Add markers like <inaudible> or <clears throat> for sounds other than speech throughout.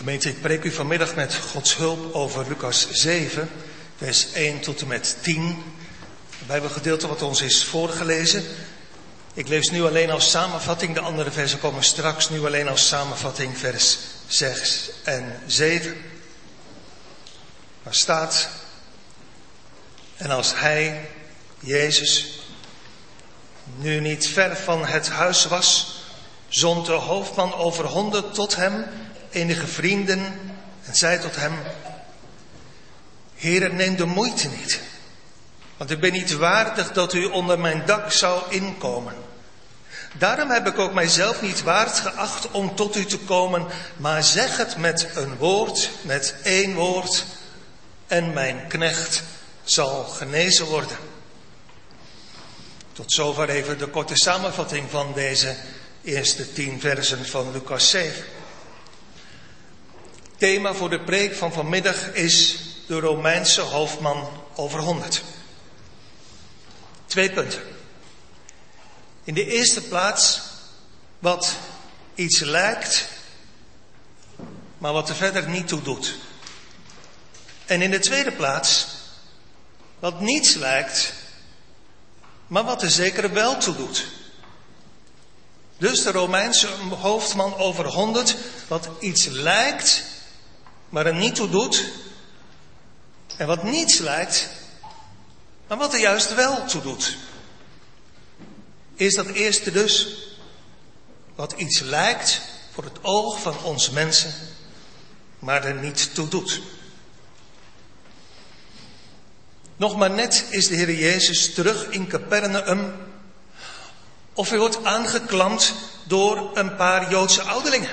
Gemeente, ik preek u vanmiddag met Gods hulp over Lucas 7, vers 1 tot en met 10. Het Bijbelgedeelte wat ons is voorgelezen. Ik lees nu alleen als samenvatting, de andere versen komen straks, nu alleen als samenvatting vers 6 en 7. Waar staat, en als hij, Jezus, nu niet ver van het huis was, zond de hoofdman over honden tot hem, enige vrienden, en zei tot hem, Heere, neem de moeite niet, want ik ben niet waardig dat u onder mijn dak zou inkomen. Daarom heb ik ook mijzelf niet waard geacht om tot u te komen, maar zeg het met een woord, met één woord, en mijn knecht zal genezen worden. Tot zover even de korte samenvatting van deze eerste tien versen van Lucas 7. Thema voor de preek van vanmiddag is de Romeinse hoofdman over 100. Twee punten. In de eerste plaats wat iets lijkt, maar wat er verder niet toe doet. En in de tweede plaats wat niets lijkt, maar wat er zeker wel toe doet. Dus de Romeinse hoofdman over honderd, wat iets lijkt, maar er niet toe doet. En wat niets lijkt, maar wat er juist wel toe doet. Is dat eerste dus, wat iets lijkt voor het oog van ons mensen, maar er niet toe doet. Nog maar net is de Heer Jezus terug in Capernaum. Of hij wordt aangeklampt door een paar Joodse ouderlingen.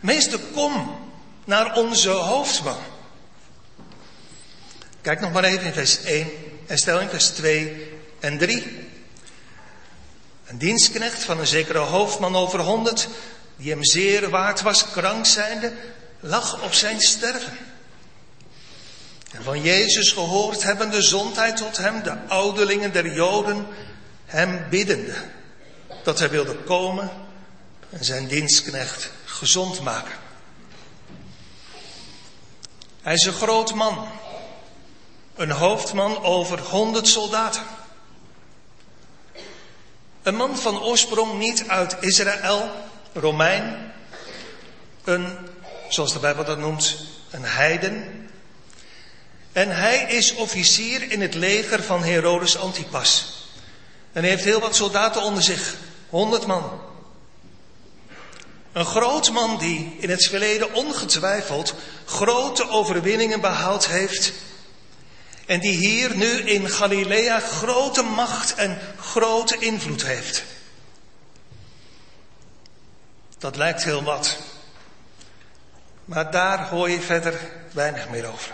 Meester, kom naar onze hoofdman. Kijk nog maar even in vers 1 en stel in vers 2 en 3. Een dienstknecht van een zekere hoofdman over honderd, die hem zeer waard was, krank zijnde, lag op zijn sterven. En van Jezus gehoord hebbende zond hij tot hem de ouderlingen der Joden, hem biddende dat hij wilde komen en zijn dienstknecht gezond maken. Hij is een groot man, een hoofdman over honderd soldaten. Een man van oorsprong niet uit Israël, Romein, een, zoals de Bijbel dat noemt, een heiden, en hij is officier in het leger van Herodes Antipas. En hij heeft heel wat soldaten onder zich. Honderd man. Een groot man die in het verleden ongetwijfeld grote overwinningen behaald heeft. En die hier nu in Galilea grote macht en grote invloed heeft. Dat lijkt heel wat. Maar daar hoor je verder weinig meer over.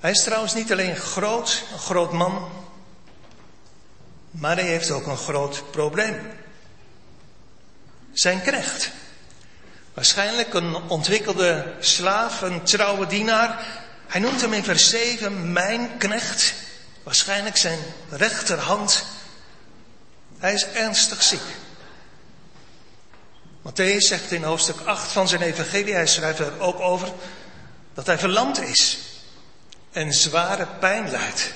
Hij is trouwens niet alleen groot, een groot man, maar hij heeft ook een groot probleem. Zijn knecht. Waarschijnlijk een ontwikkelde slaaf, een trouwe dienaar. Hij noemt hem in vers 7 mijn knecht. Waarschijnlijk zijn rechterhand. Hij is ernstig ziek. Matthäus zegt in hoofdstuk 8 van zijn evangelie, hij schrijft er ook over, dat hij verlamd is en zware pijn lijdt.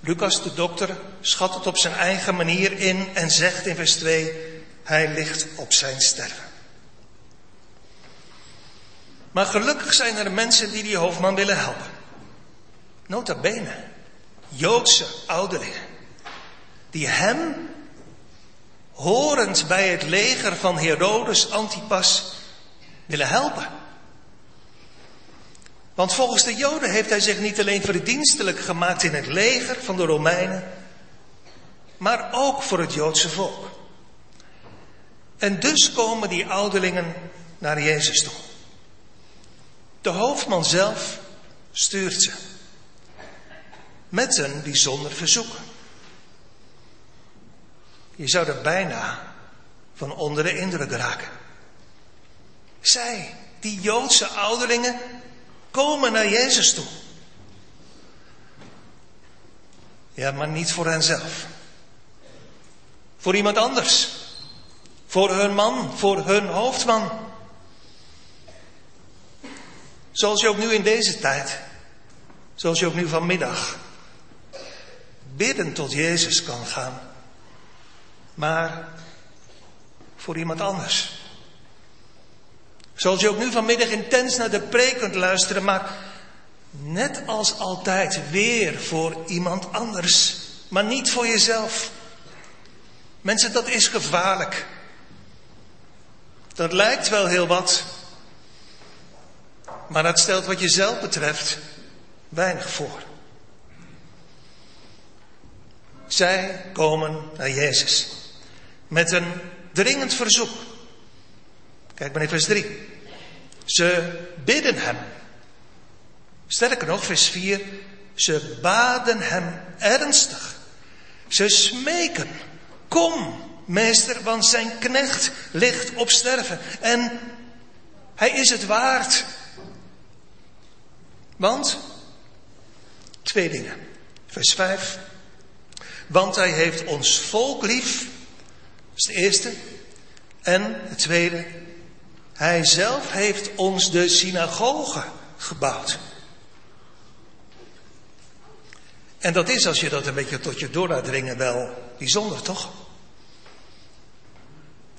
Lucas de dokter schat het op zijn eigen manier in en zegt in vers 2, hij ligt op zijn sterven. Maar gelukkig zijn er mensen die die hoofdman willen helpen. Nota bene, Joodse ouderlingen, die hem, horend bij het leger van Herodes Antipas, willen helpen. Want volgens de Joden heeft hij zich niet alleen verdienstelijk gemaakt in het leger van de Romeinen, maar ook voor het Joodse volk. En dus komen die ouderlingen naar Jezus toe. De hoofdman zelf stuurt ze. Met een bijzonder verzoek. Je zou er bijna van onder de indruk raken. Zij, die Joodse ouderlingen, komen naar Jezus toe. Ja, maar niet voor henzelf. Voor iemand anders. Voor hun man, voor hun hoofdman. Zoals je ook nu in deze tijd, zoals je ook nu vanmiddag, bidden tot Jezus kan gaan. Maar voor iemand anders. Zoals je ook nu vanmiddag intens naar de preek kunt luisteren, maar net als altijd weer voor iemand anders, maar niet voor jezelf. Mensen, dat is gevaarlijk. Dat lijkt wel heel wat, maar dat stelt wat jezelf betreft weinig voor. Zij komen naar Jezus met een dringend verzoek. Kijk maar in vers 3. Ze bidden hem. Sterker nog, vers 4. Ze baden hem ernstig. Ze smeken. Kom, meester, want zijn knecht ligt op sterven. En hij is het waard. Want, twee dingen. Vers 5. Want hij heeft ons volk lief. Dat is de eerste. En het tweede. Hij zelf heeft ons de synagoge gebouwd. En dat is, als je dat een beetje tot je door laat dringen, wel bijzonder, toch?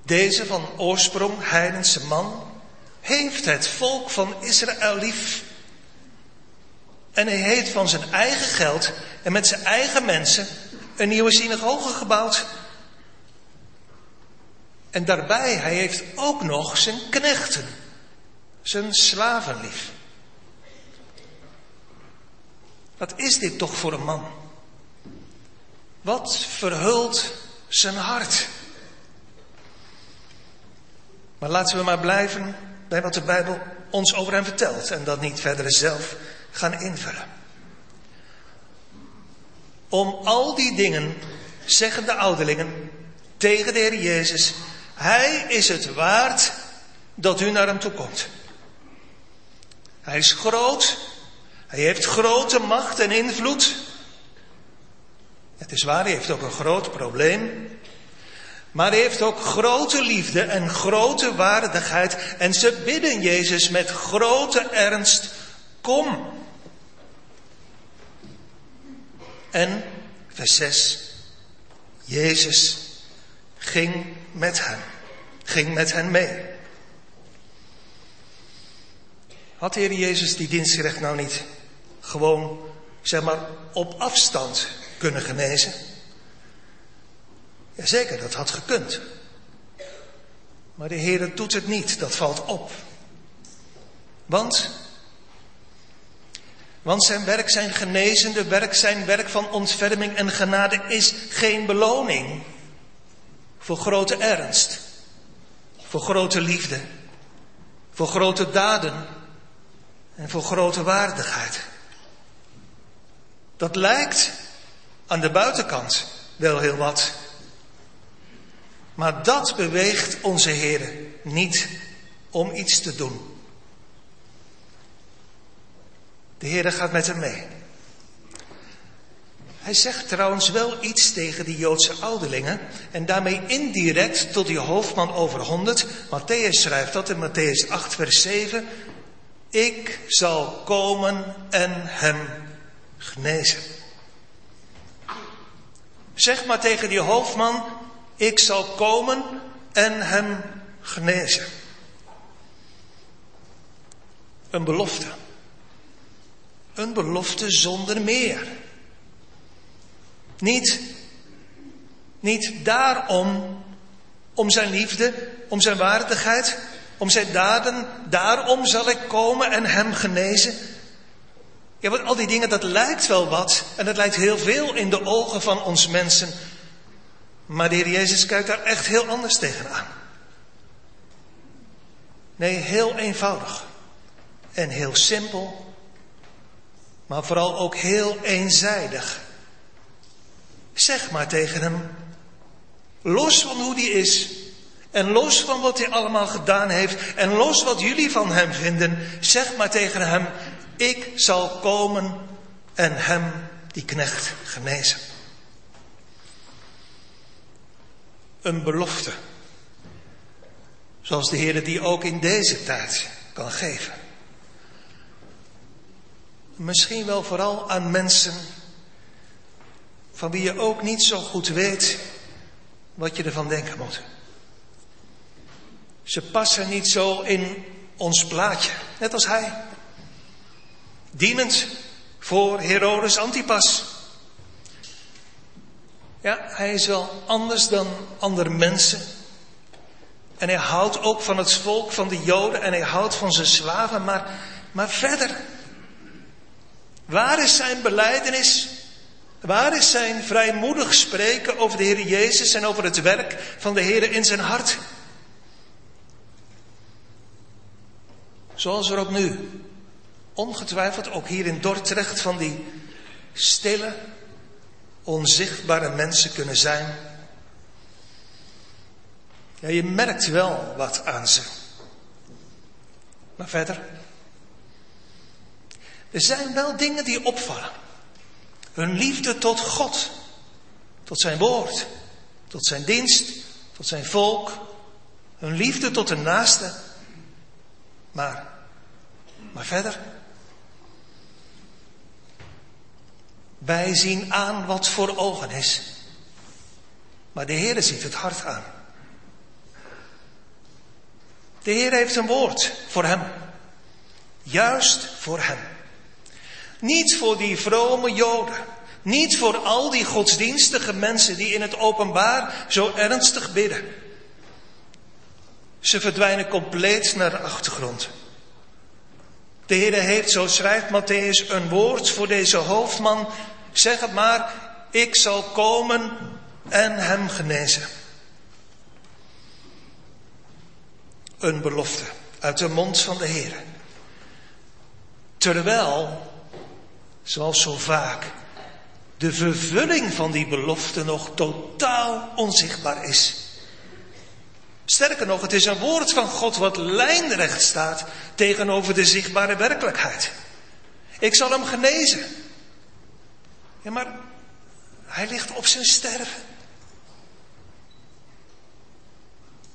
Deze van oorsprong heidense man heeft het volk van Israël lief. En hij heeft van zijn eigen geld en met zijn eigen mensen een nieuwe synagoge gebouwd. En daarbij, hij heeft ook nog zijn knechten, zijn slaven lief. Wat is dit toch voor een man? Wat verhult zijn hart? Maar laten we maar blijven bij wat de Bijbel ons over hem vertelt en dat niet verder zelf gaan invullen. Om al die dingen zeggen de ouderlingen tegen de Heer Jezus, Hij is het waard dat u naar hem toe komt. Hij is groot, hij heeft grote macht en invloed. Het is waar, hij heeft ook een groot probleem. Maar hij heeft ook grote liefde en grote waardigheid. En ze bidden Jezus met grote ernst, kom. En, vers 6, Jezus ging met hen, ging met hen mee. Had de Heer Jezus die dienstrecht nou niet gewoon, zeg maar, op afstand kunnen genezen? Jazeker, dat had gekund. Maar de Heer doet het niet, dat valt op. Want, want zijn werk, zijn genezende werk, zijn werk van ontferming en genade is geen beloning voor grote ernst, voor grote liefde, voor grote daden en voor grote waardigheid. Dat lijkt aan de buitenkant wel heel wat. Maar dat beweegt onze Heer niet om iets te doen. De Heer gaat met hem mee. Hij zegt trouwens wel iets tegen die Joodse ouderlingen en daarmee indirect tot die hoofdman over honderd. Matthäus schrijft dat in Matthäus 8 vers 7. Ik zal komen en hem genezen. Zeg maar tegen die hoofdman, ik zal komen en hem genezen. Een belofte. Een belofte zonder meer. Niet, niet daarom, om zijn liefde, om zijn waardigheid, om zijn daden, daarom zal ik komen en hem genezen. Ja, want al die dingen, dat lijkt wel wat. En dat lijkt heel veel in de ogen van ons mensen. Maar de Heer Jezus kijkt daar echt heel anders tegenaan. Nee, heel eenvoudig. En heel simpel. Maar vooral ook heel eenzijdig. Zeg maar tegen hem. Los van hoe die is. En los van wat hij allemaal gedaan heeft. En los wat jullie van hem vinden. Zeg maar tegen hem. Ik zal komen en hem, die knecht, genezen. Een belofte. Zoals de Heer die ook in deze tijd kan geven. Misschien wel vooral aan mensen van wie je ook niet zo goed weet wat je ervan denken moet. Ze passen niet zo in ons plaatje, net als hij. Dienend voor Herodes Antipas. Ja, hij is wel anders dan andere mensen. En hij houdt ook van het volk van de Joden en hij houdt van zijn slaven, maar, maar verder. Waar is zijn beleidenis? Waar is zijn vrijmoedig spreken over de Heer Jezus en over het werk van de Heer in zijn hart? Zoals er ook nu, ongetwijfeld ook hier in Dordrecht, van die stille, onzichtbare mensen kunnen zijn. Ja, je merkt wel wat aan ze. Maar verder. Er zijn wel dingen die opvallen. Hun liefde tot God, tot zijn woord, tot zijn dienst, tot zijn volk. Hun liefde tot de naaste. Maar, maar verder. Wij zien aan wat voor ogen is. Maar de Heer ziet het hart aan. De Heer heeft een woord voor hem. Juist voor hem. Niet voor die vrome Joden. Niet voor al die godsdienstige mensen die in het openbaar zo ernstig bidden. Ze verdwijnen compleet naar de achtergrond. De Heer heeft, zo schrijft Matthäus, een woord voor deze hoofdman. Zeg het maar, ik zal komen en hem genezen. Een belofte uit de mond van de Heer. Terwijl zoals zo vaak, de vervulling van die belofte nog totaal onzichtbaar is. Sterker nog, het is een woord van God wat lijnrecht staat tegenover de zichtbare werkelijkheid. Ik zal hem genezen. Ja, maar hij ligt op zijn sterven.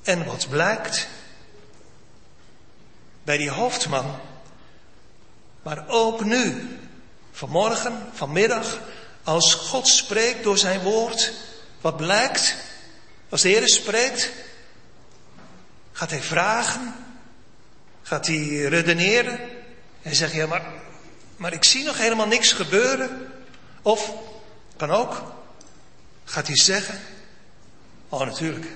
En wat blijkt? Bij die hoofdman, maar ook nu, Vanmorgen, vanmiddag, als God spreekt door zijn woord, wat blijkt? Als de Heer spreekt, gaat hij vragen, gaat hij redeneren en zegt, ja maar, maar ik zie nog helemaal niks gebeuren. Of, kan ook, gaat hij zeggen, oh natuurlijk,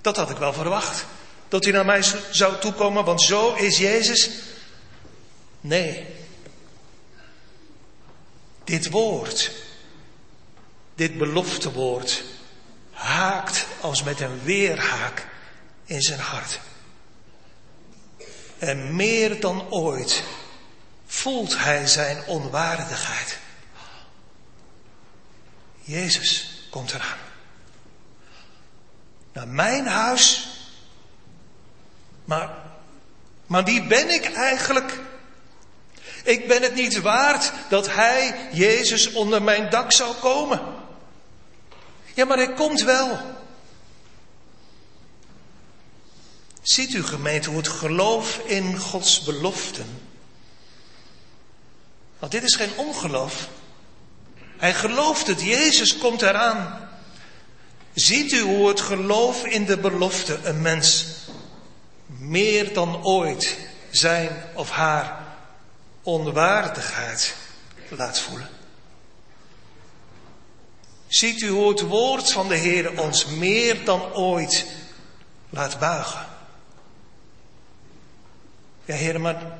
dat had ik wel verwacht. Dat hij naar mij zou toekomen, want zo is Jezus. Nee, dit woord, dit beloftewoord, haakt als met een weerhaak in zijn hart. En meer dan ooit voelt hij zijn onwaardigheid. Jezus komt eraan. Naar mijn huis. Maar, maar wie ben ik eigenlijk? Ik ben het niet waard dat Hij, Jezus, onder mijn dak zou komen. Ja, maar Hij komt wel. Ziet u gemeente hoe het geloof in Gods beloften. Want dit is geen ongeloof. Hij gelooft het, Jezus komt eraan. Ziet u hoe het geloof in de belofte een mens meer dan ooit zijn of haar onwaardigheid laat voelen. Ziet u hoe het woord van de Heer ons meer dan ooit laat buigen? Ja, Heer, maar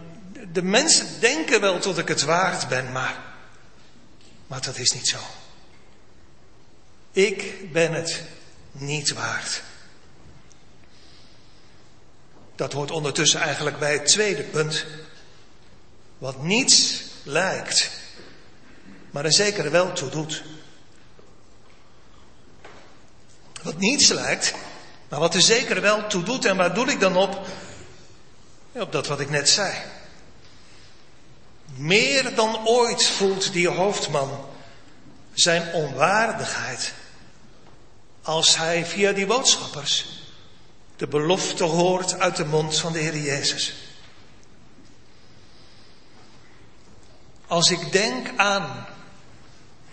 de mensen denken wel dat ik het waard ben, maar, maar dat is niet zo. Ik ben het niet waard. Dat hoort ondertussen eigenlijk bij het tweede punt wat niets lijkt, maar er zeker wel toe doet. Wat niets lijkt, maar wat er zeker wel toe doet. En waar doe ik dan op? Op dat wat ik net zei. Meer dan ooit voelt die hoofdman zijn onwaardigheid als hij via die boodschappers de belofte hoort uit de mond van de Heer Jezus. Als ik denk aan,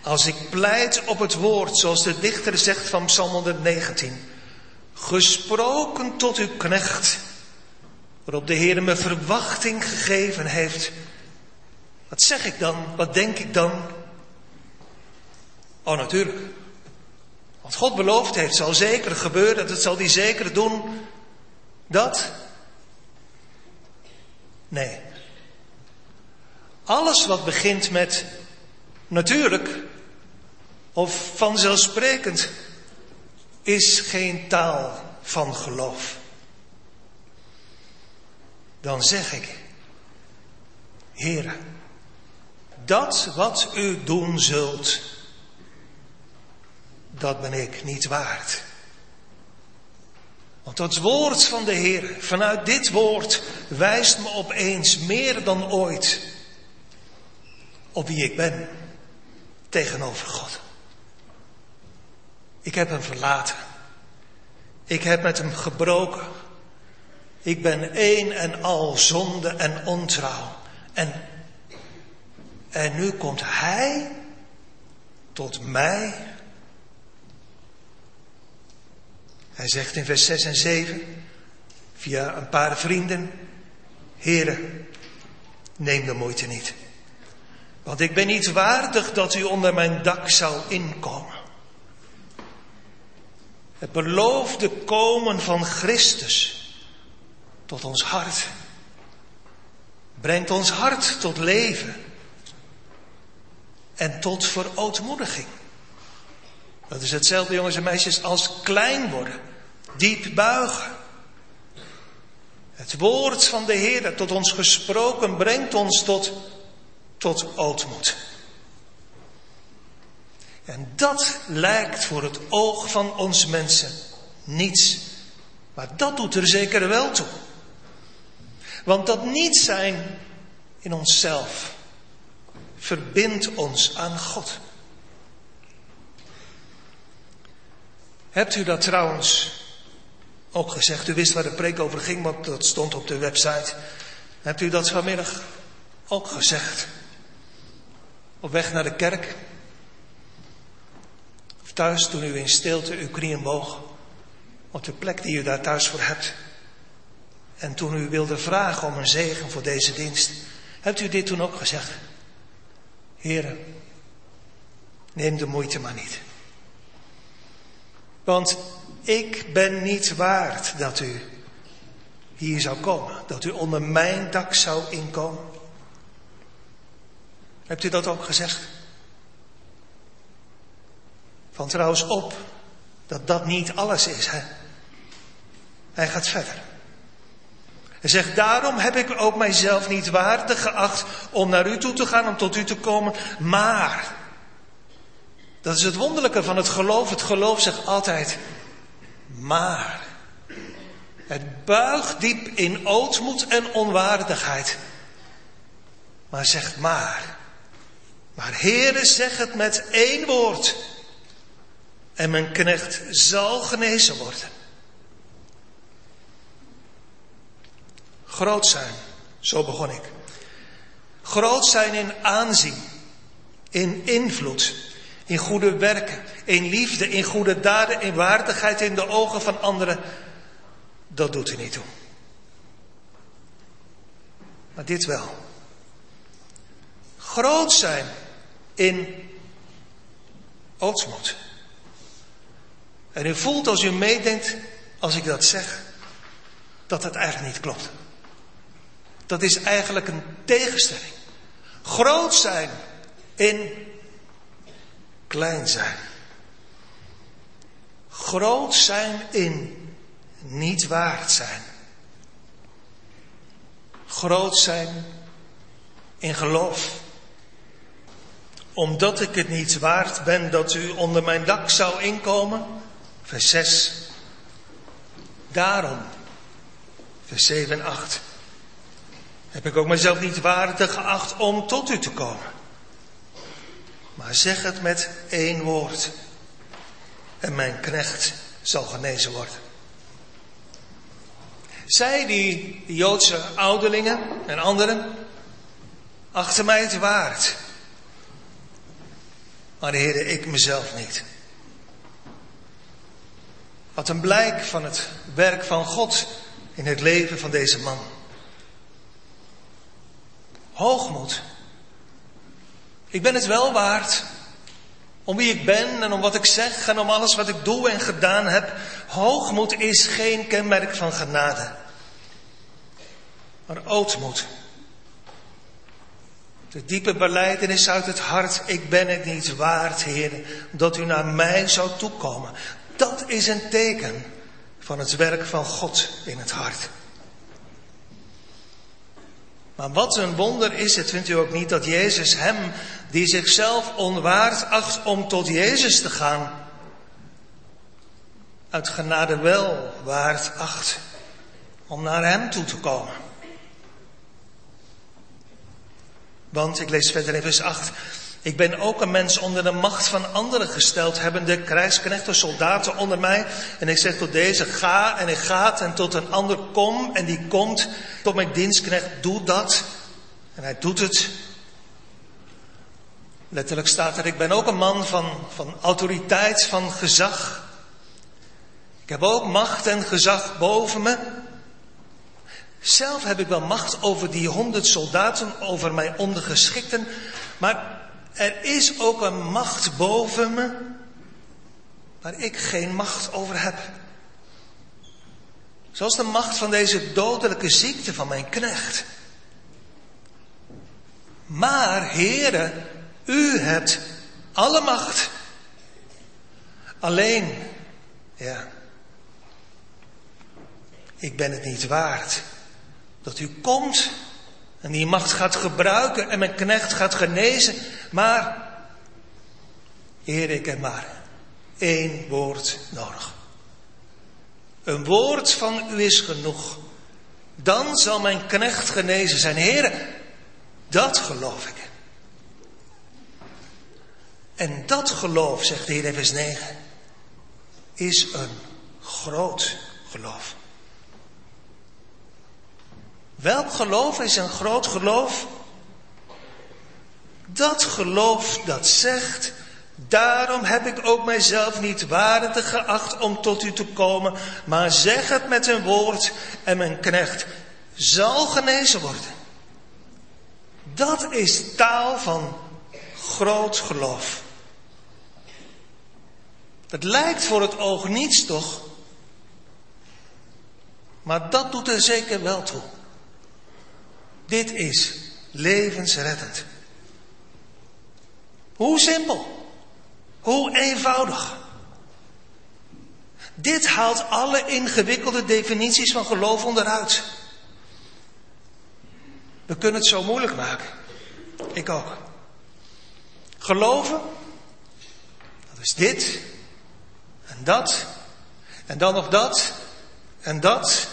als ik pleit op het woord, zoals de dichter zegt van Psalm 119, gesproken tot uw knecht, waarop de Heer me verwachting gegeven heeft. Wat zeg ik dan? Wat denk ik dan? Oh, natuurlijk. Wat God beloofd heeft, zal zeker gebeuren. Dat zal hij zeker doen. Dat? Nee. Alles wat begint met natuurlijk of vanzelfsprekend is geen taal van geloof. Dan zeg ik, Heere, dat wat u doen zult, dat ben ik niet waard. Want het woord van de Heer, vanuit dit woord, wijst me opeens meer dan ooit op wie ik ben tegenover God. Ik heb hem verlaten. Ik heb met hem gebroken. Ik ben één en al zonde en ontrouw. En, en nu komt hij tot mij. Hij zegt in vers 6 en 7, via een paar vrienden, Heren, neem de moeite niet. Want ik ben niet waardig dat u onder mijn dak zou inkomen. Het beloofde komen van Christus tot ons hart brengt ons hart tot leven en tot verootmoediging. Dat is hetzelfde, jongens en meisjes, als klein worden, diep buigen. Het woord van de Heer dat tot ons gesproken brengt ons tot, tot ootmoed. En dat lijkt voor het oog van ons mensen niets. Maar dat doet er zeker wel toe. Want dat niet zijn in onszelf verbindt ons aan God. Hebt u dat trouwens ook gezegd? U wist waar de preek over ging, want dat stond op de website. Hebt u dat vanmiddag ook gezegd? Op weg naar de kerk? Of thuis toen u in stilte uw knieën boog? Op de plek die u daar thuis voor hebt? En toen u wilde vragen om een zegen voor deze dienst, hebt u dit toen ook gezegd? Heren, neem de moeite maar niet. Want ik ben niet waard dat u hier zou komen, dat u onder mijn dak zou inkomen. Hebt u dat ook gezegd? Van trouwens op dat dat niet alles is. Hè? Hij gaat verder. Hij zegt, daarom heb ik ook mijzelf niet waardig geacht om naar u toe te gaan, om tot u te komen. Maar, dat is het wonderlijke van het geloof. Het geloof zegt altijd, maar. Het buigt diep in ootmoed en onwaardigheid. Maar zegt maar. Maar Heere, zeg het met één woord. En mijn knecht zal genezen worden. Groot zijn, zo begon ik. Groot zijn in aanzien, in invloed, in goede werken, in liefde, in goede daden, in waardigheid in de ogen van anderen. Dat doet u niet toe. Maar dit wel. Groot zijn in ootsmoed. En u voelt als u meedenkt, als ik dat zeg, dat het eigenlijk niet klopt. Dat is eigenlijk een tegenstelling. Groot zijn in klein zijn. Groot zijn in niet waard zijn. Groot zijn in geloof. Omdat ik het niet waard ben dat u onder mijn dak zou inkomen. Vers 6. Daarom. Vers 7 en 8 heb ik ook mezelf niet waardig geacht om tot u te komen. Maar zeg het met één woord en mijn knecht zal genezen worden. Zij, die, Joodse ouderlingen en anderen, achter mij het waard. Maar Heer, ik mezelf niet. Wat een blijk van het werk van God in het leven van deze man. Hoogmoed. Ik ben het wel waard. Om wie ik ben en om wat ik zeg en om alles wat ik doe en gedaan heb. Hoogmoed is geen kenmerk van genade. Maar ootmoed. De diepe beleidenis uit het hart. Ik ben het niet waard, Heer, dat u naar mij zou toekomen. Dat is een teken van het werk van God in het hart. Maar wat een wonder is het, vindt u ook niet, dat Jezus hem, die zichzelf onwaard acht om tot Jezus te gaan, uit genade wel waard acht om naar hem toe te komen. Want, ik lees verder in vers 8, ik ben ook een mens onder de macht van anderen gesteld, hebben de krijgsknechten, soldaten onder mij. En ik zeg tot deze, ga en ik gaat en tot een ander kom en die komt. Tot mijn dienstknecht, doe dat. En hij doet het. Letterlijk staat er, ik ben ook een man van, van autoriteit, van gezag. Ik heb ook macht en gezag boven me. Zelf heb ik wel macht over die honderd soldaten, over mijn ondergeschikten. Maar er is ook een macht boven me waar ik geen macht over heb. Zoals de macht van deze dodelijke ziekte van mijn knecht. Maar, heren, u hebt alle macht. Alleen, ja, ik ben het niet waard dat u komt en die macht gaat gebruiken en mijn knecht gaat genezen. Maar, Heer, ik heb maar één woord nodig. Een woord van u is genoeg. Dan zal mijn knecht genezen zijn. Heer, dat geloof ik. En dat geloof, zegt de Heer vers 9, is een groot geloof. Welk geloof is een groot geloof? Dat geloof dat zegt, daarom heb ik ook mijzelf niet waardig geacht om tot u te komen, maar zeg het met een woord en mijn knecht zal genezen worden. Dat is taal van groot geloof. Het lijkt voor het oog niets toch? Maar dat doet er zeker wel toe. Dit is levensreddend. Hoe simpel. Hoe eenvoudig. Dit haalt alle ingewikkelde definities van geloof onderuit. We kunnen het zo moeilijk maken. Ik ook. Geloven, dat is dit en dat en dan nog dat en dat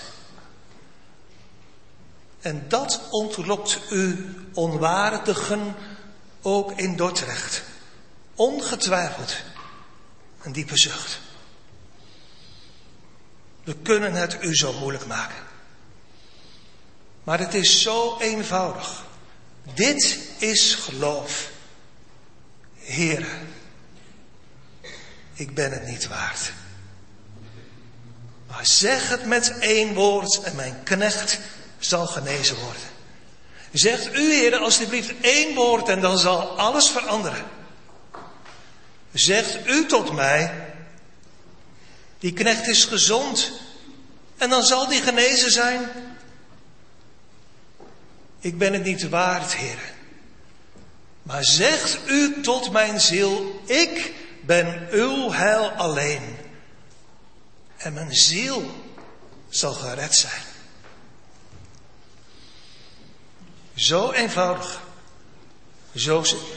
en dat ontlokt u onwaardigen ook in Dordrecht. Ongetwijfeld een diepe zucht. We kunnen het u zo moeilijk maken. Maar het is zo eenvoudig. Dit is geloof. Heren, ik ben het niet waard. Maar zeg het met één woord en mijn knecht zal genezen worden. Zegt u, heren, alstublieft één woord en dan zal alles veranderen. Zegt u tot mij, die knecht is gezond en dan zal die genezen zijn. Ik ben het niet waard, heren. Maar zegt u tot mijn ziel, ik ben uw heil alleen. En mijn ziel zal gered zijn. Zo eenvoudig. Zo simpel.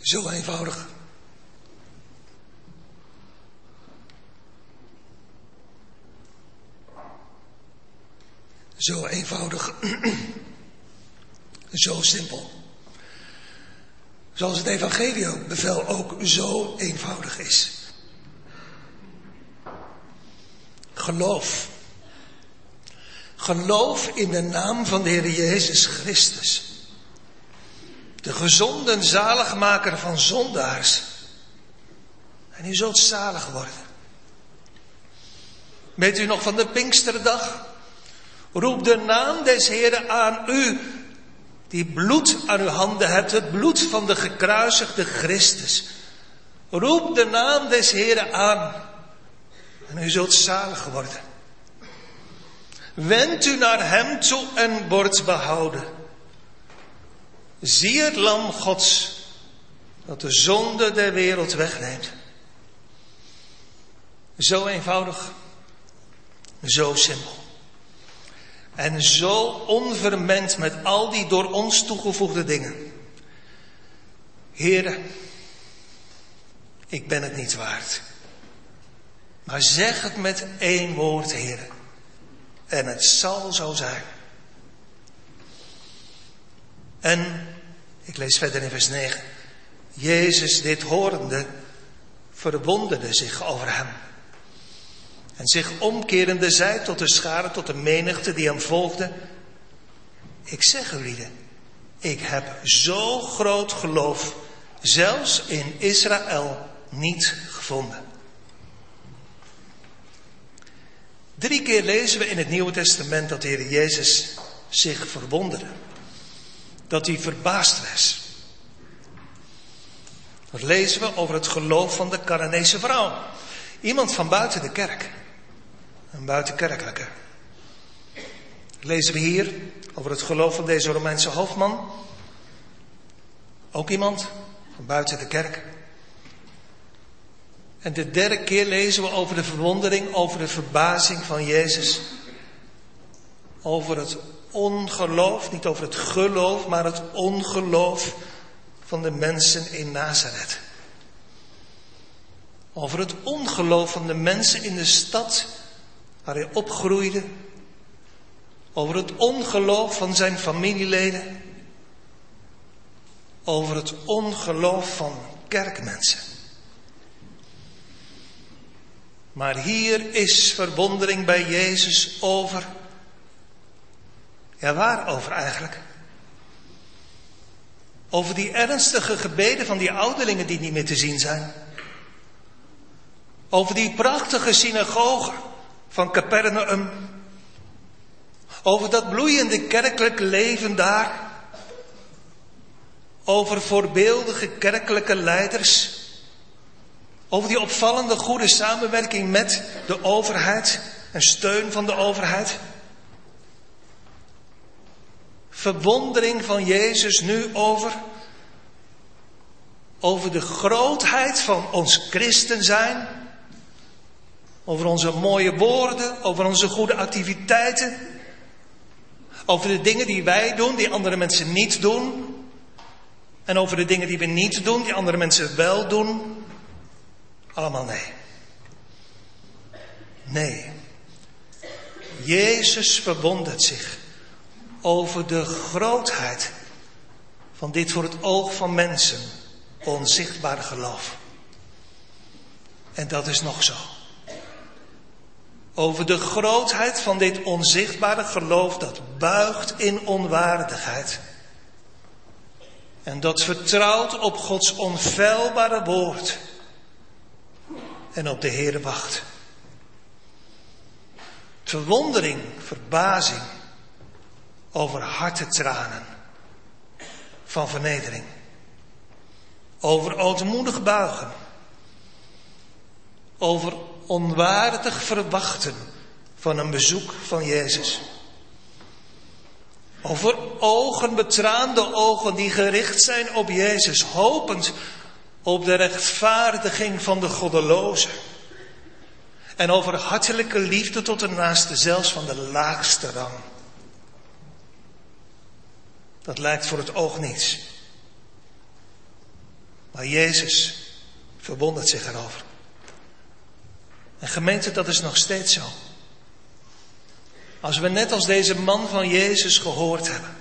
Zo eenvoudig. Zo eenvoudig. <clears throat> zo simpel. Zoals het evangeliebevel ook zo eenvoudig is. geloof. Geloof in de naam van de Heer Jezus Christus. De gezonde zaligmaker van zondaars. En u zult zalig worden. Weet u nog van de Pinksterdag? Roep de naam des Heeren aan u, die bloed aan uw handen hebt, het bloed van de gekruisigde Christus. Roep de naam des Heeren aan en u zult zalig worden. Wend u naar Hem toe en wordt behouden. Zie het lam Gods dat de zonde der wereld wegneemt. Zo eenvoudig, zo simpel. En zo onvermengd met al die door ons toegevoegde dingen. Heren, ik ben het niet waard. Maar zeg het met één woord, Heer. En het zal zo zijn. En, ik lees verder in vers 9. Jezus dit horende verwonderde zich over hem. En zich omkerende zei tot de schare, tot de menigte die hem volgde. Ik zeg u lieden, ik heb zo groot geloof, zelfs in Israël, niet gevonden. Drie keer lezen we in het Nieuwe Testament dat de Heer Jezus zich verwonderde. Dat hij verbaasd was. Dat lezen we over het geloof van de Caranese vrouw. Iemand van buiten de kerk. Een buitenkerkelijke. Lezen we hier over het geloof van deze Romeinse hoofdman. Ook iemand van buiten de kerk. En de derde keer lezen we over de verwondering, over de verbazing van Jezus. Over het ongeloof, niet over het geloof, maar het ongeloof van de mensen in Nazareth. Over het ongeloof van de mensen in de stad waar hij opgroeide. Over het ongeloof van zijn familieleden. Over het ongeloof van kerkmensen. Maar hier is verwondering bij Jezus over. Ja, waarover eigenlijk? Over die ernstige gebeden van die ouderlingen die niet meer te zien zijn. Over die prachtige synagoge van Capernaum. Over dat bloeiende kerkelijke leven daar. Over voorbeeldige kerkelijke leiders. Over die opvallende goede samenwerking met de overheid en steun van de overheid. Verwondering van Jezus nu over, over de grootheid van ons christen zijn. Over onze mooie woorden, over onze goede activiteiten. Over de dingen die wij doen, die andere mensen niet doen. En over de dingen die we niet doen, die andere mensen wel doen. Allemaal nee. Nee. Jezus verwondert zich over de grootheid van dit voor het oog van mensen onzichtbare geloof. En dat is nog zo. Over de grootheid van dit onzichtbare geloof dat buigt in onwaardigheid. En dat vertrouwt op Gods onfeilbare woord en op de Heere wacht. Verwondering, verbazing over hartetranen van vernedering. Over ootmoedig buigen. Over onwaardig verwachten van een bezoek van Jezus. Over ogen, betraande ogen die gericht zijn op Jezus, hopend op de rechtvaardiging van de goddeloze. En over hartelijke liefde tot de naaste, zelfs van de laagste rang. Dat lijkt voor het oog niets. Maar Jezus verwondert zich erover. En gemeente, dat is nog steeds zo. Als we net als deze man van Jezus gehoord hebben.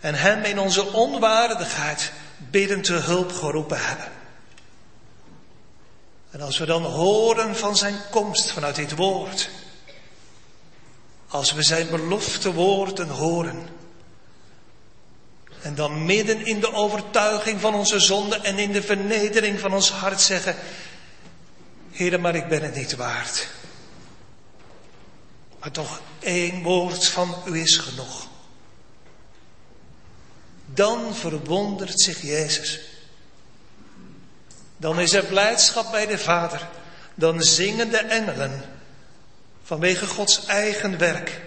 En hem in onze onwaardigheid bidden te hulp geroepen hebben. En als we dan horen van zijn komst vanuit dit woord, als we zijn belofte woorden horen, en dan midden in de overtuiging van onze zonde en in de vernedering van ons hart zeggen, Heer, maar ik ben het niet waard. Maar toch één woord van u is genoeg. Dan verwondert zich Jezus. Dan is er blijdschap bij de Vader. Dan zingen de engelen vanwege Gods eigen werk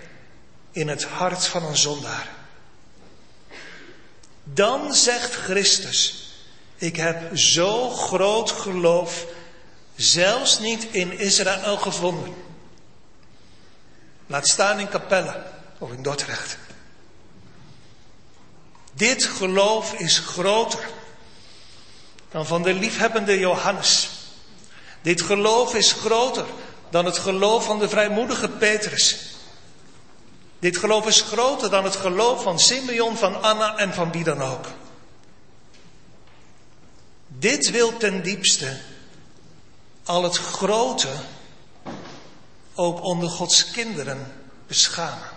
in het hart van een zondaar. Dan zegt Christus, ik heb zo groot geloof zelfs niet in Israël gevonden. Laat staan in Capelle of in Dordrecht. Dit geloof is groter dan van de liefhebbende Johannes. Dit geloof is groter dan het geloof van de vrijmoedige Petrus. Dit geloof is groter dan het geloof van Simeon, van Anna en van wie dan ook. Dit wil ten diepste al het grote ook onder Gods kinderen beschamen.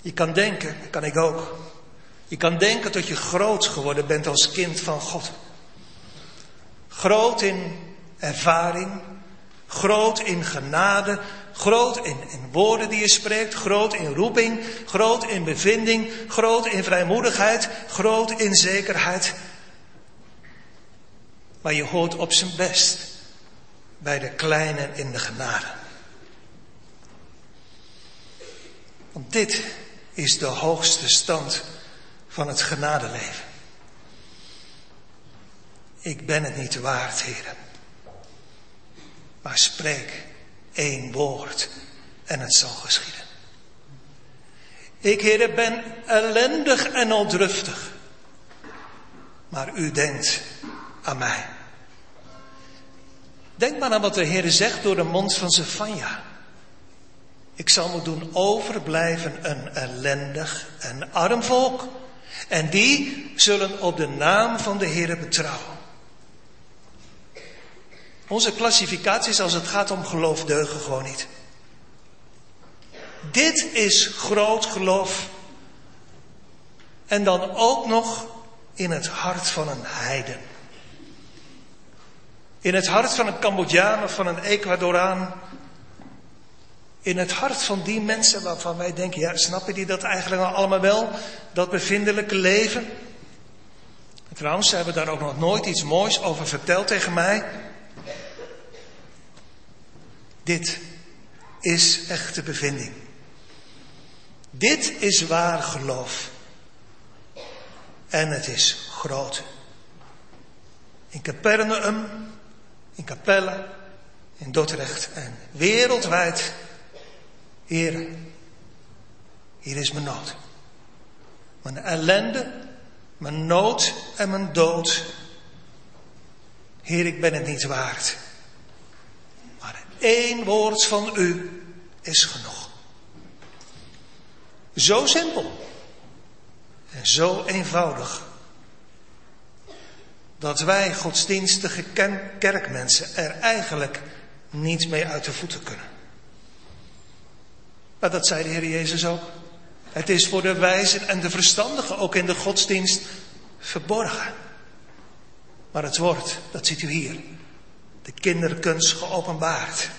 Je kan denken, kan ik ook. Je kan denken dat je groot geworden bent als kind van God. Groot in ervaring, groot in genade, groot in, in woorden die je spreekt, groot in roeping, groot in bevinding, groot in vrijmoedigheid, groot in zekerheid. Maar je hoort op zijn best bij de kleinen in de genade. Want dit is de hoogste stand van het genadeleven. Ik ben het niet waard, heren. Maar spreek één woord en het zal geschieden. Ik, heren, ben ellendig en ontruftig. Maar u denkt aan mij. Denk maar aan wat de Heer zegt door de mond van Zephania. Ik zal me doen overblijven een ellendig en arm volk. En die zullen op de naam van de Heer betrouwen. Onze klassificaties als het gaat om geloof deugen gewoon niet. Dit is groot geloof. En dan ook nog in het hart van een heiden. In het hart van een Cambodjaan of van een Ecuadoraan. In het hart van die mensen waarvan wij denken, ja, snappen die dat eigenlijk al allemaal wel? Dat bevindelijke leven? En trouwens, ze hebben daar ook nog nooit iets moois over verteld tegen mij. Dit is echte bevinding. Dit is waar geloof. En het is groot. In Capernaum in Capelle, in Dordrecht en wereldwijd. Heer, hier is mijn nood. Mijn ellende, mijn nood en mijn dood. Heer, ik ben het niet waard. Maar één woord van u is genoeg. Zo simpel en zo eenvoudig dat wij godsdienstige kerkmensen er eigenlijk niet mee uit de voeten kunnen. Maar dat zei de Heer Jezus ook. Het is voor de wijzen en de verstandigen ook in de godsdienst verborgen. Maar het wordt, dat ziet u hier, de kinderkunst geopenbaard.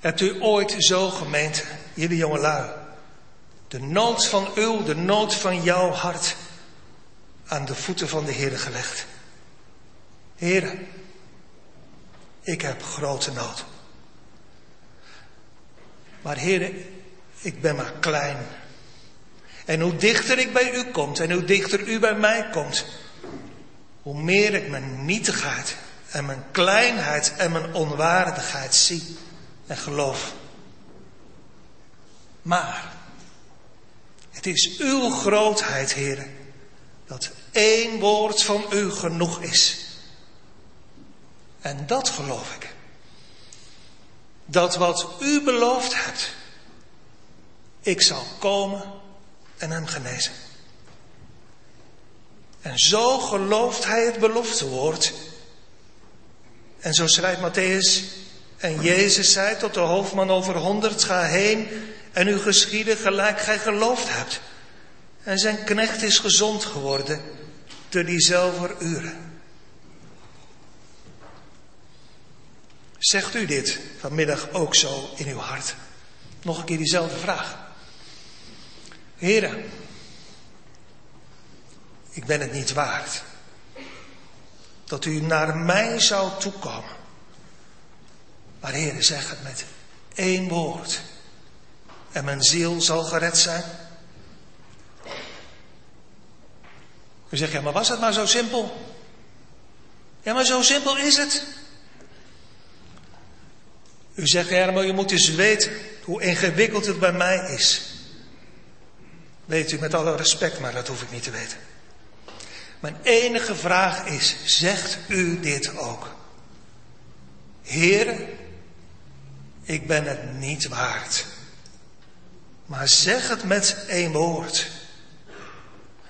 Hebt u ooit zo gemeente, jullie jongelui, de nood van uw, de nood van jouw hart aan de voeten van de Heer gelegd. Heer, ik heb grote nood. Maar Heer, ik ben maar klein. En hoe dichter ik bij u komt en hoe dichter u bij mij komt, hoe meer ik mijn nietigheid en mijn kleinheid en mijn onwaardigheid zie en geloof. Maar het is uw grootheid, Heer, dat één woord van u genoeg is. En dat geloof ik. Dat wat u beloofd hebt, ik zal komen en hem genezen. En zo gelooft hij het beloftewoord. En zo schrijft Matthäus. En Jezus zei tot de hoofdman over honderd, ga heen en u geschieden gelijk gij geloofd hebt. En zijn knecht is gezond geworden te diezelfde uren. Zegt u dit vanmiddag ook zo in uw hart? Nog een keer diezelfde vraag. Heren, ik ben het niet waard dat u naar mij zou toekomen. Maar heren, zeg het met één woord en mijn ziel zal gered zijn. U zegt, ja, maar was het maar zo simpel? Ja, maar zo simpel is het. U zegt, ja, maar je moet eens weten hoe ingewikkeld het bij mij is. Weet u met alle respect, maar dat hoef ik niet te weten. Mijn enige vraag is, zegt u dit ook? Heer, ik ben het niet waard. Maar zeg het met één woord.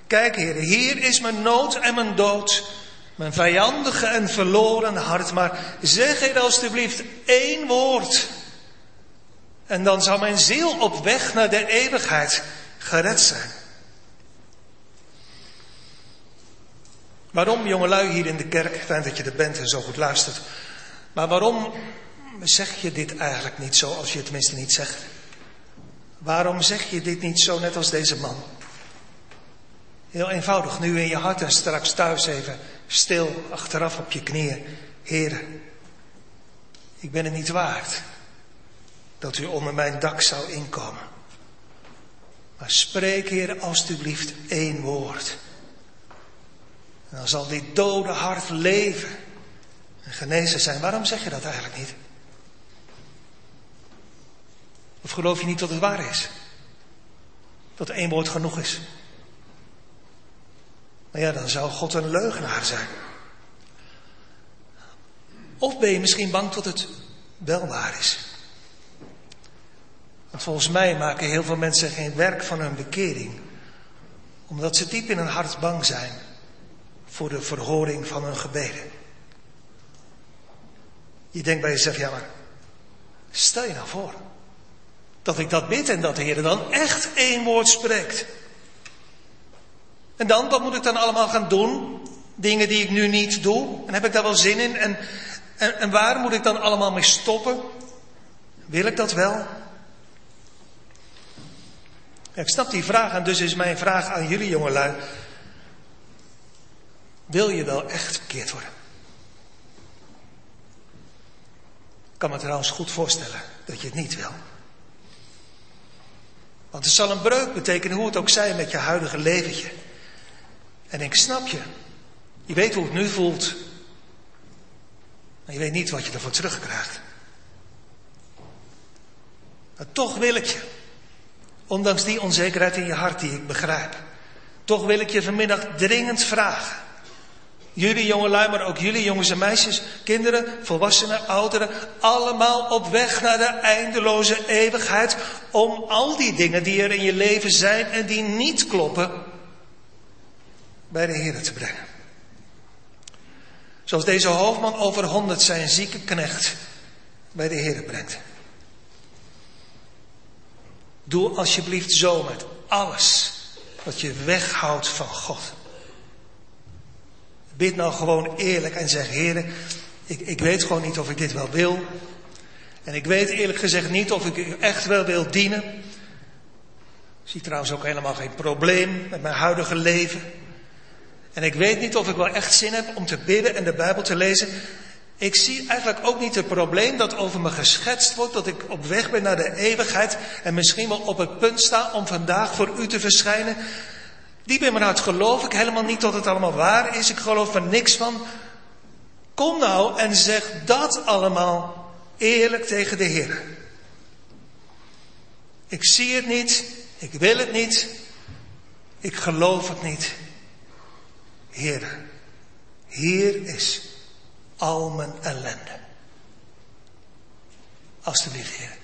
Kijk, Heer, hier is mijn nood en mijn dood. Mijn vijandige en verloren hart. Maar zeg Heer alstublieft één woord. En dan zal mijn ziel op weg naar de eeuwigheid gered zijn. Waarom, jongelui hier in de kerk, fijn dat je er bent en zo goed luistert. Maar waarom zeg je dit eigenlijk niet zo als je het tenminste niet zegt? Waarom zeg je dit niet zo net als deze man? Heel eenvoudig, nu in je hart en straks thuis even stil achteraf op je knieën. Heer, ik ben het niet waard dat u onder mijn dak zou inkomen. Maar spreek, Heer, alstublieft één woord. En dan zal dit dode hart leven en genezen zijn. Waarom zeg je dat eigenlijk niet? Of geloof je niet dat het waar is? Dat één woord genoeg is? Maar ja, dan zou God een leugenaar zijn. Of ben je misschien bang tot het wel waar is? Want volgens mij maken heel veel mensen geen werk van hun bekering, omdat ze diep in hun hart bang zijn voor de verhoring van hun gebeden. Je denkt bij jezelf, ja maar, stel je nou voor dat ik dat bid en dat de Heer dan echt één woord spreekt. En dan, wat moet ik dan allemaal gaan doen? Dingen die ik nu niet doe. En heb ik daar wel zin in? En, en, waar moet ik dan allemaal mee stoppen? Wil ik dat wel? Ik snap die vraag en dus is mijn vraag aan jullie jongelui. Wil je wel echt verkeerd worden? Ik kan me trouwens goed voorstellen dat je het niet wil. Want het zal een breuk betekenen, hoe het ook zij, met je huidige leventje. En ik snap je. Je weet hoe het nu voelt. Maar je weet niet wat je ervoor terugkrijgt. Maar toch wil ik je, ondanks die onzekerheid in je hart die ik begrijp, toch wil ik je vanmiddag dringend vragen. Jullie jongelui, maar ook jullie jongens en meisjes, kinderen, volwassenen, ouderen, allemaal op weg naar de eindeloze eeuwigheid om al die dingen die er in je leven zijn en die niet kloppen, bij de Heer te brengen. Zoals deze hoofdman over honderd zijn zieke knecht bij de Heer brengt. Doe alsjeblieft zo met alles wat je weghoudt van God. Bid nou gewoon eerlijk en zeg, Heer, ik, ik weet gewoon niet of ik dit wel wil. En ik weet eerlijk gezegd niet of ik u echt wel wil dienen. Ik zie trouwens ook helemaal geen probleem met mijn huidige leven. En ik weet niet of ik wel echt zin heb om te bidden en de Bijbel te lezen. Ik zie eigenlijk ook niet het probleem dat over me geschetst wordt, dat ik op weg ben naar de eeuwigheid en misschien wel op het punt sta om vandaag voor u te verschijnen. Diep in mijn hart geloof ik helemaal niet dat het allemaal waar is. Ik geloof er niks van. Kom nou en zeg dat allemaal eerlijk tegen de Heer. Ik zie het niet, ik wil het niet, ik geloof het niet. Heer, hier is al mijn ellende. Alsjeblieft, Heer.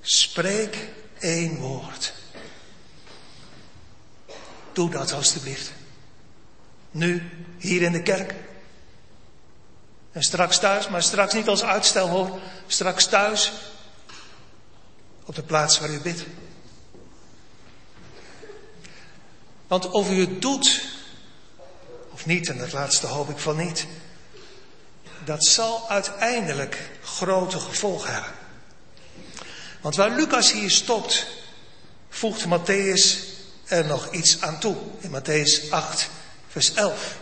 Spreek één woord. Doe dat alstublieft. Nu, hier in de kerk. En straks thuis, maar straks niet als uitstel hoor. Straks thuis, op de plaats waar u bidt. Want of u het doet niet, en dat laatste hoop ik van niet, dat zal uiteindelijk grote gevolgen hebben. Want waar Lucas hier stopt, voegt Matthäus er nog iets aan toe. In Matthäus 8, vers 11.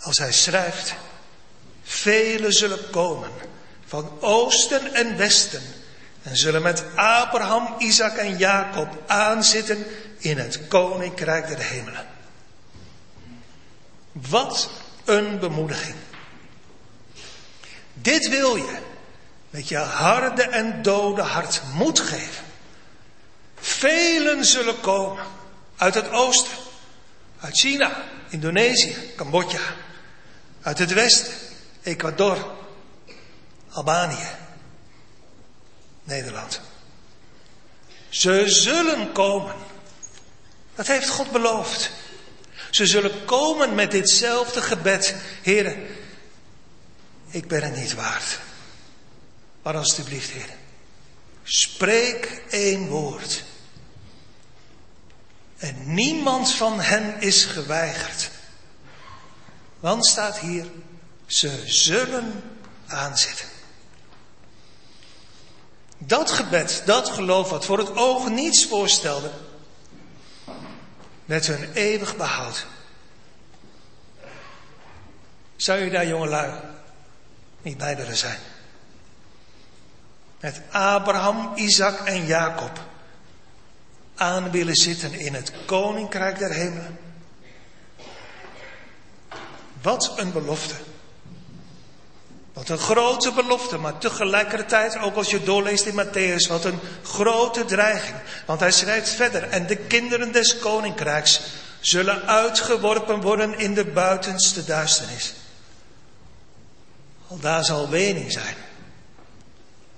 Als hij schrijft, velen zullen komen van oosten en westen en zullen met Abraham, Isaac en Jacob aanzitten in het koninkrijk der hemelen. Wat een bemoediging. Dit wil je met je harde en dode hart moed geven. Velen zullen komen uit het oosten, uit China, Indonesië, Cambodja, uit het westen, Ecuador, Albanië, Nederland. Ze zullen komen. Dat heeft God beloofd. Ze zullen komen met ditzelfde gebed. Heren, ik ben het niet waard. Maar alstublieft, heren, spreek één woord. En niemand van hen is geweigerd. Want staat hier, ze zullen aanzitten. Dat gebed, dat geloof wat voor het oog niets voorstelde, met hun eeuwig behoud. Zou je daar jongelui niet bij willen zijn? Met Abraham, Isaac en Jacob aan willen zitten in het koninkrijk der hemelen. Wat een belofte. Wat een grote belofte, maar tegelijkertijd, ook als je doorleest in Matthäus, wat een grote dreiging. Want hij schrijft verder, en de kinderen des koninkrijks zullen uitgeworpen worden in de buitenste duisternis. Al daar zal wening zijn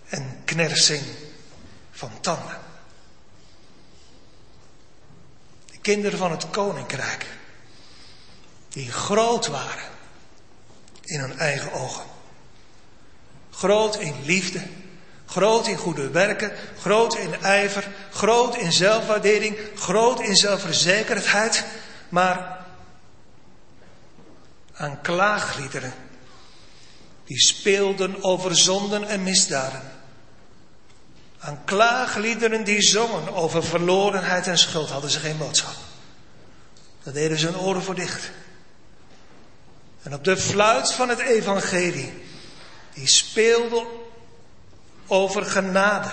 en knersing van tanden. De kinderen van het koninkrijk, die groot waren in hun eigen ogen Groot in liefde, groot in goede werken, groot in ijver, groot in zelfwaardering, groot in zelfverzekerdheid, maar aan klaagliederen die speelden over zonden en misdaden. Aan klaagliederen die zongen over verlorenheid en schuld hadden ze geen boodschap. Daar deden ze hun oren voor dicht. En op de fluit van het evangelie die speelde over genade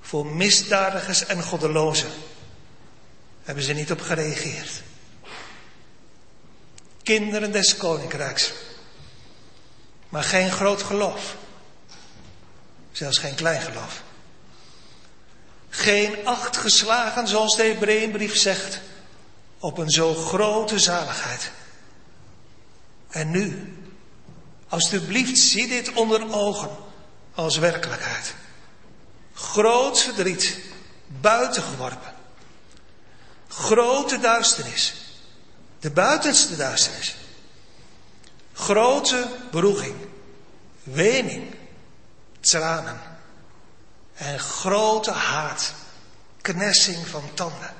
voor misdadigers en goddelozen. Hebben ze niet op gereageerd. Kinderen des koninkrijks. Maar geen groot geloof. Zelfs geen klein geloof. Geen acht geslagen, zoals de Hebreeënbrief zegt, op een zo grote zaligheid. En nu, Alsjeblieft, zie dit onder ogen als werkelijkheid. Groot verdriet, buitengeworpen. Grote duisternis, de buitenste duisternis. Grote beroeging, wening, tranen en grote haat, knessing van tanden.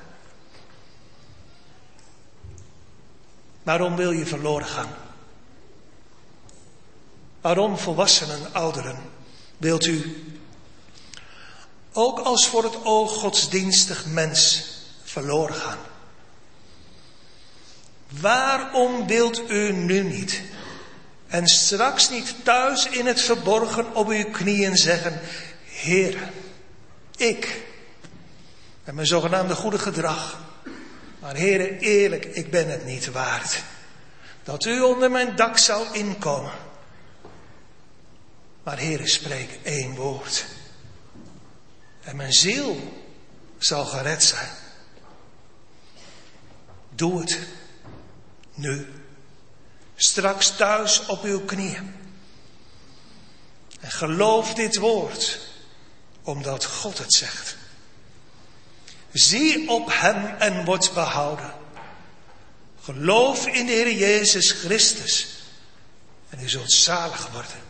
Waarom wil je verloren gaan? Waarom volwassenen, ouderen, wilt u ook als voor het oog godsdienstig mens verloren gaan? Waarom wilt u nu niet en straks niet thuis in het verborgen op uw knieën zeggen, Heer, ik, met mijn zogenaamde goede gedrag, maar Heere, eerlijk, ik ben het niet waard, dat u onder mijn dak zou inkomen maar Heere, spreek één woord. En mijn ziel zal gered zijn. Doe het. Nu. Straks thuis op uw knieën. En geloof dit woord, omdat God het zegt. Zie op hem en word behouden. Geloof in de Heer Jezus Christus en u zult zalig worden.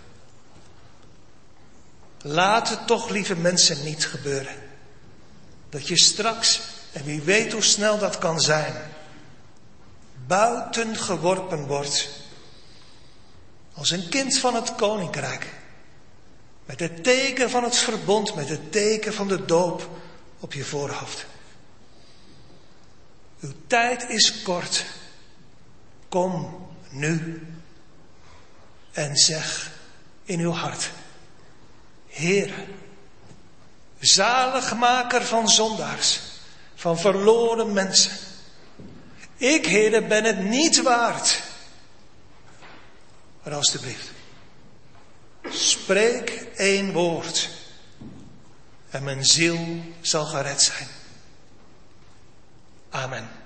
Laat het toch, lieve mensen, niet gebeuren. Dat je straks, en wie weet hoe snel dat kan zijn, buiten geworpen wordt. Als een kind van het koninkrijk. Met het teken van het verbond, met het teken van de doop op je voorhoofd. Uw tijd is kort. Kom nu en zeg in uw hart, Heer, zaligmaker van zondaars, van verloren mensen. Ik, Heer, ben het niet waard. Maar alstublieft, spreek één woord en mijn ziel zal gered zijn. Amen.